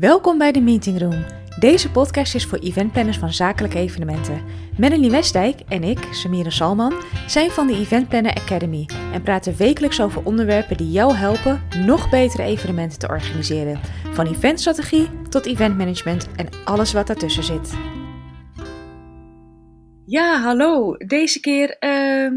Welkom bij de Meeting Room. Deze podcast is voor eventplanners van zakelijke evenementen. Melanie Westdijk en ik, Samira Salman, zijn van de Event Planner Academy en praten wekelijks over onderwerpen die jou helpen nog betere evenementen te organiseren. Van eventstrategie tot eventmanagement en alles wat daartussen zit. Ja, hallo. Deze keer ehm,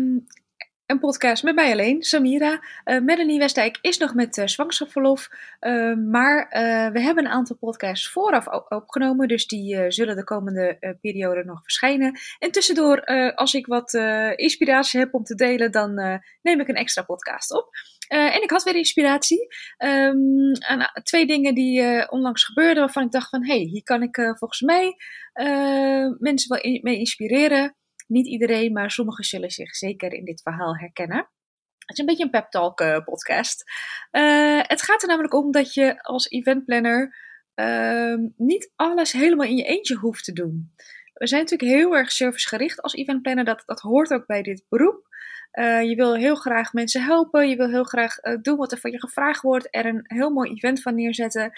een podcast met mij alleen, Samira. Uh, Melanie is nog met uh, zwangerschapsverlof. Uh, maar we hebben een aantal podcasts vooraf opgenomen. Dus die zullen de komende periode nog verschijnen. En tussendoor, als ik wat inspiratie heb om te delen, dan neem ik een extra podcast op. en ik had weer inspiratie. Um, twee dingen die onlangs gebeurden waarvan ik dacht van... hé, hey, hier kan ik volgens mij mensen wel mee inspireren. Niet iedereen, maar sommigen zullen zich zeker in dit verhaal herkennen. Het is een beetje een pep talk uh, podcast. Uh, het gaat er namelijk om dat je als eventplanner uh, niet alles helemaal in je eentje hoeft te doen. We zijn natuurlijk heel erg servicegericht als eventplanner. Dat, dat hoort ook bij dit beroep. Uh, je wil heel graag mensen helpen. Je wil heel graag doen wat er van je gevraagd wordt. Er een heel mooi event van neerzetten.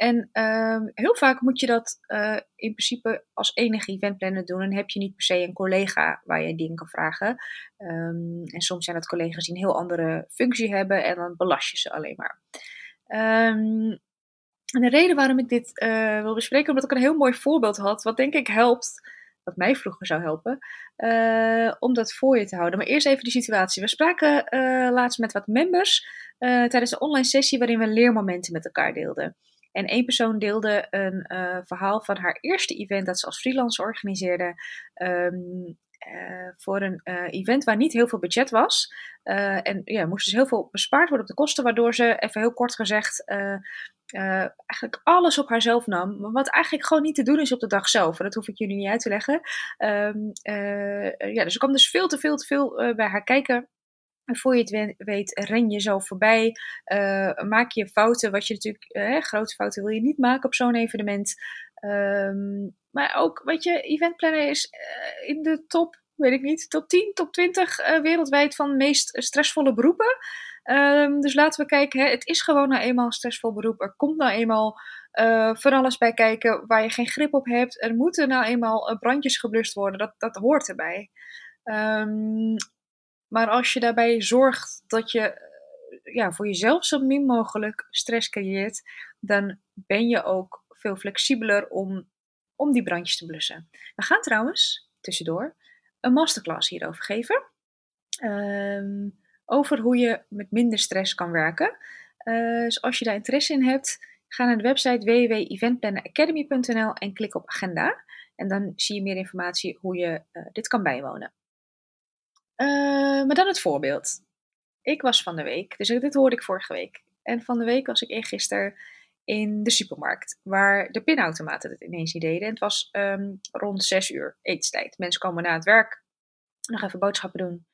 En uh, heel vaak moet je dat uh, in principe als enige eventplanner doen. En heb je niet per se een collega waar je dingen kan vragen. Um, en soms zijn dat collega's die een heel andere functie hebben en dan belast je ze alleen maar. Um, en de reden waarom ik dit uh, wil bespreken, omdat ik een heel mooi voorbeeld had, wat denk ik helpt, wat mij vroeger zou helpen, uh, om dat voor je te houden. Maar eerst even de situatie. We spraken laatst met wat members tijdens een online sessie waarin we leermomenten met elkaar deelden. En één persoon deelde een uh, verhaal van haar eerste event dat ze als freelancer organiseerde. Um, uh, voor een uh, event waar niet heel veel budget was. en ja, moest dus heel veel bespaard worden op de kosten, waardoor ze, even heel kort gezegd, eigenlijk alles op haarzelf nam. Wat eigenlijk gewoon niet te doen is op de dag zelf. Dat hoef ik jullie niet uit te leggen. Um, ja, dus er kwam dus veel te veel te veel bij haar kijken. En voor je het weet, ren je zo voorbij. Uh, maak je fouten, wat je natuurlijk, uh, grote fouten wil je niet maken op zo'n evenement. Um, maar ook, weet je, eventplanner is uh, in de top, weet ik niet, top 10, top 20 wereldwijd van meest stressvolle beroepen. Um, dus laten we kijken, hè, het is gewoon nou eenmaal een stressvol beroep. Er komt nou eenmaal van alles bij kijken waar je geen grip op hebt. Er moeten nou eenmaal brandjes geblust worden, dat, dat hoort erbij. Um, maar als je daarbij zorgt dat je eh, ja, voor jezelf zo min mogelijk stress creëert, dan ben je ook veel flexibeler om, om die brandjes te blussen. We gaan trouwens, tussendoor, een masterclass hierover geven. Um, over hoe je met minder stress kan werken. Uh, dus als je daar interesse in hebt, ga naar de website www.eventplanneracademy.nl en klik op agenda. En dan zie je meer informatie hoe je uh, dit kan bijwonen. Uh, maar dan het voorbeeld. Ik was van de week, dus dit hoorde ik vorige week. En van de week was ik eergisteren in de supermarkt, waar de pinautomaten het ineens niet deden. En het was um, rond 6 uur eetstijd. Mensen komen na het werk nog even boodschappen doen.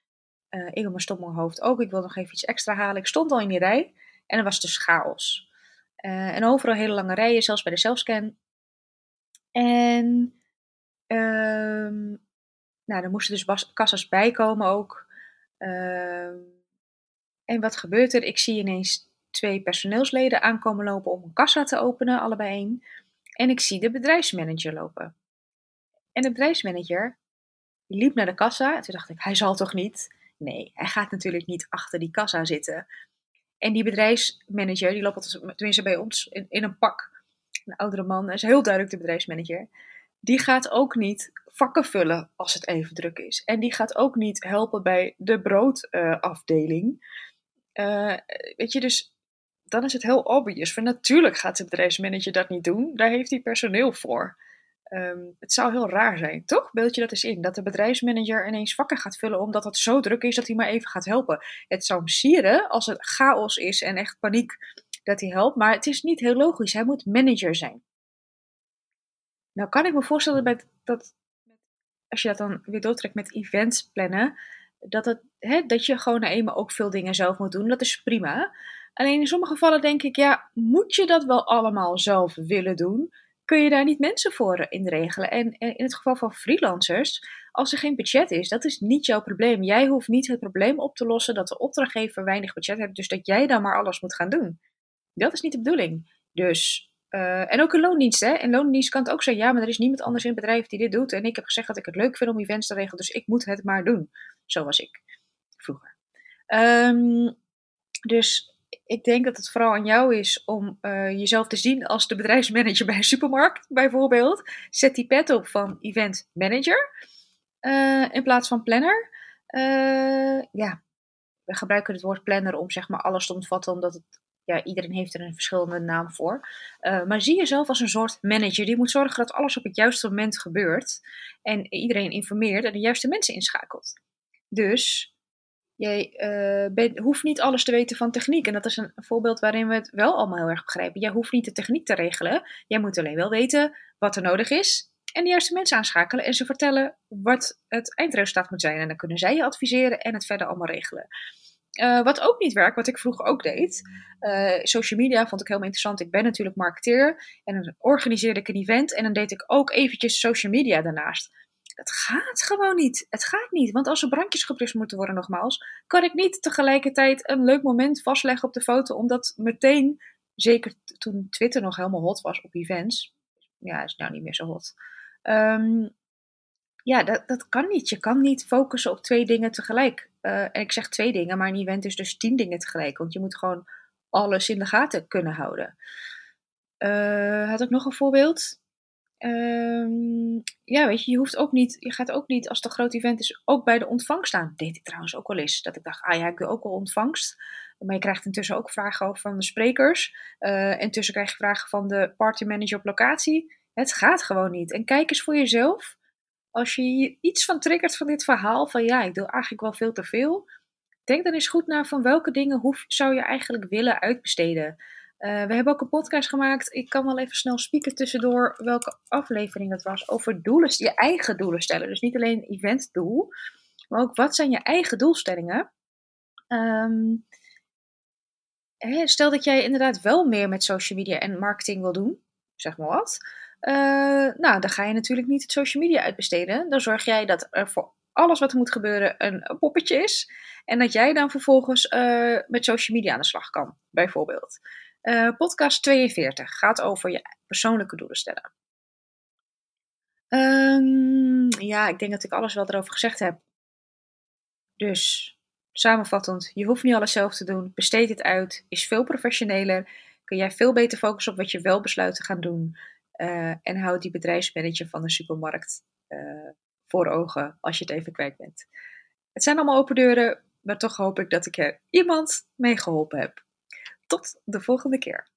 Uh, ik op mijn stom hoofd ook. Ik wilde nog even iets extra halen. Ik stond al in die rij en er was dus chaos. Uh, en overal hele lange rijen, zelfs bij de zelfscan. En um, nou, er moesten dus kassas bijkomen ook. Uh, en wat gebeurt er? Ik zie ineens twee personeelsleden aankomen lopen om een kassa te openen, allebei één. En ik zie de bedrijfsmanager lopen. En de bedrijfsmanager liep naar de kassa. En toen dacht ik, hij zal toch niet? Nee, hij gaat natuurlijk niet achter die kassa zitten. En die bedrijfsmanager, die loopt tenminste bij ons in, in een pak. Een oudere man, dat is heel duidelijk de bedrijfsmanager. Die gaat ook niet vakken vullen als het even druk is. En die gaat ook niet helpen bij de broodafdeling. Uh, weet je, dus dan is het heel obvious. Van natuurlijk gaat de bedrijfsmanager dat niet doen. Daar heeft hij personeel voor. Um, het zou heel raar zijn, toch? Beeld je dat eens in. Dat de bedrijfsmanager ineens vakken gaat vullen omdat het zo druk is dat hij maar even gaat helpen. Het zou hem sieren als het chaos is en echt paniek dat hij helpt. Maar het is niet heel logisch. Hij moet manager zijn. Nou kan ik me voorstellen dat als je dat dan weer doortrekt met events plannen, dat, het, hè, dat je gewoon eenmaal ook veel dingen zelf moet doen. Dat is prima. Alleen in sommige gevallen denk ik, ja, moet je dat wel allemaal zelf willen doen? Kun je daar niet mensen voor inregelen? En in het geval van freelancers, als er geen budget is, dat is niet jouw probleem. Jij hoeft niet het probleem op te lossen dat de opdrachtgever weinig budget heeft, dus dat jij dan maar alles moet gaan doen. Dat is niet de bedoeling. Dus Uh, en ook in loondienst, hè. In loondienst kan het ook zijn, ja, maar er is niemand anders in het bedrijf die dit doet. En ik heb gezegd dat ik het leuk vind om events te regelen, dus ik moet het maar doen. Zo was ik vroeger. Um, dus ik denk dat het vooral aan jou is om uh, jezelf te zien als de bedrijfsmanager bij een supermarkt, bijvoorbeeld. Zet die pet op van event manager uh, in plaats van planner. Ja, we gebruiken het woord planner om zeg maar alles te omvatten, omdat het, ja, iedereen heeft er een verschillende naam voor. maar zie jezelf als een soort manager die moet zorgen dat alles op het juiste moment gebeurt en iedereen informeert en de juiste mensen inschakelt. Dus Jij uh, hoeft niet alles te weten van techniek. En dat is een voorbeeld waarin we het wel allemaal heel erg begrijpen. Jij hoeft niet de techniek te regelen. Jij moet alleen wel weten wat er nodig is. En de juiste mensen aanschakelen en ze vertellen wat het eindresultaat moet zijn. En dan kunnen zij je adviseren en het verder allemaal regelen. Uh, wat ook niet werkt, wat ik vroeger ook deed. Uh, social media vond ik helemaal interessant. Ik ben natuurlijk marketeer. En dan organiseerde ik een event. En dan deed ik ook eventjes social media daarnaast het gaat gewoon niet. Het gaat niet. Want als er brandjes geblust moeten worden, nogmaals, kan ik niet tegelijkertijd een leuk moment vastleggen op de foto. Omdat meteen, zeker toen Twitter nog helemaal hot was op events. Ja, is nou niet meer zo hot. Um, ja, dat, dat kan niet. Je kan niet focussen op twee dingen tegelijk. Uh, en ik zeg twee dingen, maar een event is dus tien dingen tegelijk. Want je moet gewoon alles in de gaten kunnen houden. Uh, had ik nog een voorbeeld? Um, ja, weet je, je hoeft ook niet, je gaat ook niet als het een groot event is, ook bij de ontvangst staan. Dat deed ik trouwens ook wel eens. Dat ik dacht, ah ja, ik wil ook wel ontvangst. Maar je krijgt intussen ook vragen over van de sprekers. Uh, intussen krijg je vragen van de partymanager op locatie. Het gaat gewoon niet. En kijk eens voor jezelf. Als je hier iets van triggert van dit verhaal, van ja, ik doe eigenlijk wel veel te veel. Denk dan eens goed naar van welke dingen hoef, zou je eigenlijk willen uitbesteden. Uh, we hebben ook een podcast gemaakt. Ik kan wel even snel spieken tussendoor welke aflevering het was. Over doelen, je eigen doelen stellen. Dus niet alleen een eventdoel, maar ook wat zijn je eigen doelstellingen. Hè, stel dat jij inderdaad wel meer met social media en marketing wil doen, zeg maar wat. Uh, nou, dan ga je natuurlijk niet het social media uitbesteden. Dan zorg jij dat er voor alles wat er moet gebeuren een, poppetje is. En dat jij dan vervolgens uh, met social media aan de slag kan, bijvoorbeeld. Uh, podcast 42 gaat over je persoonlijke doelen stellen. Um, ja, ik denk dat ik alles wel erover gezegd heb. Dus samenvattend, je hoeft niet alles zelf te doen. Besteed het uit, is veel professioneler. Kun jij veel beter focussen op wat je wel besluit te gaan doen. Uh, en houd die bedrijfsmanager van de supermarkt uh, voor ogen als je het even kwijt bent. Het zijn allemaal open deuren, maar toch hoop ik dat ik er iemand mee geholpen heb. Tot de volgende keer.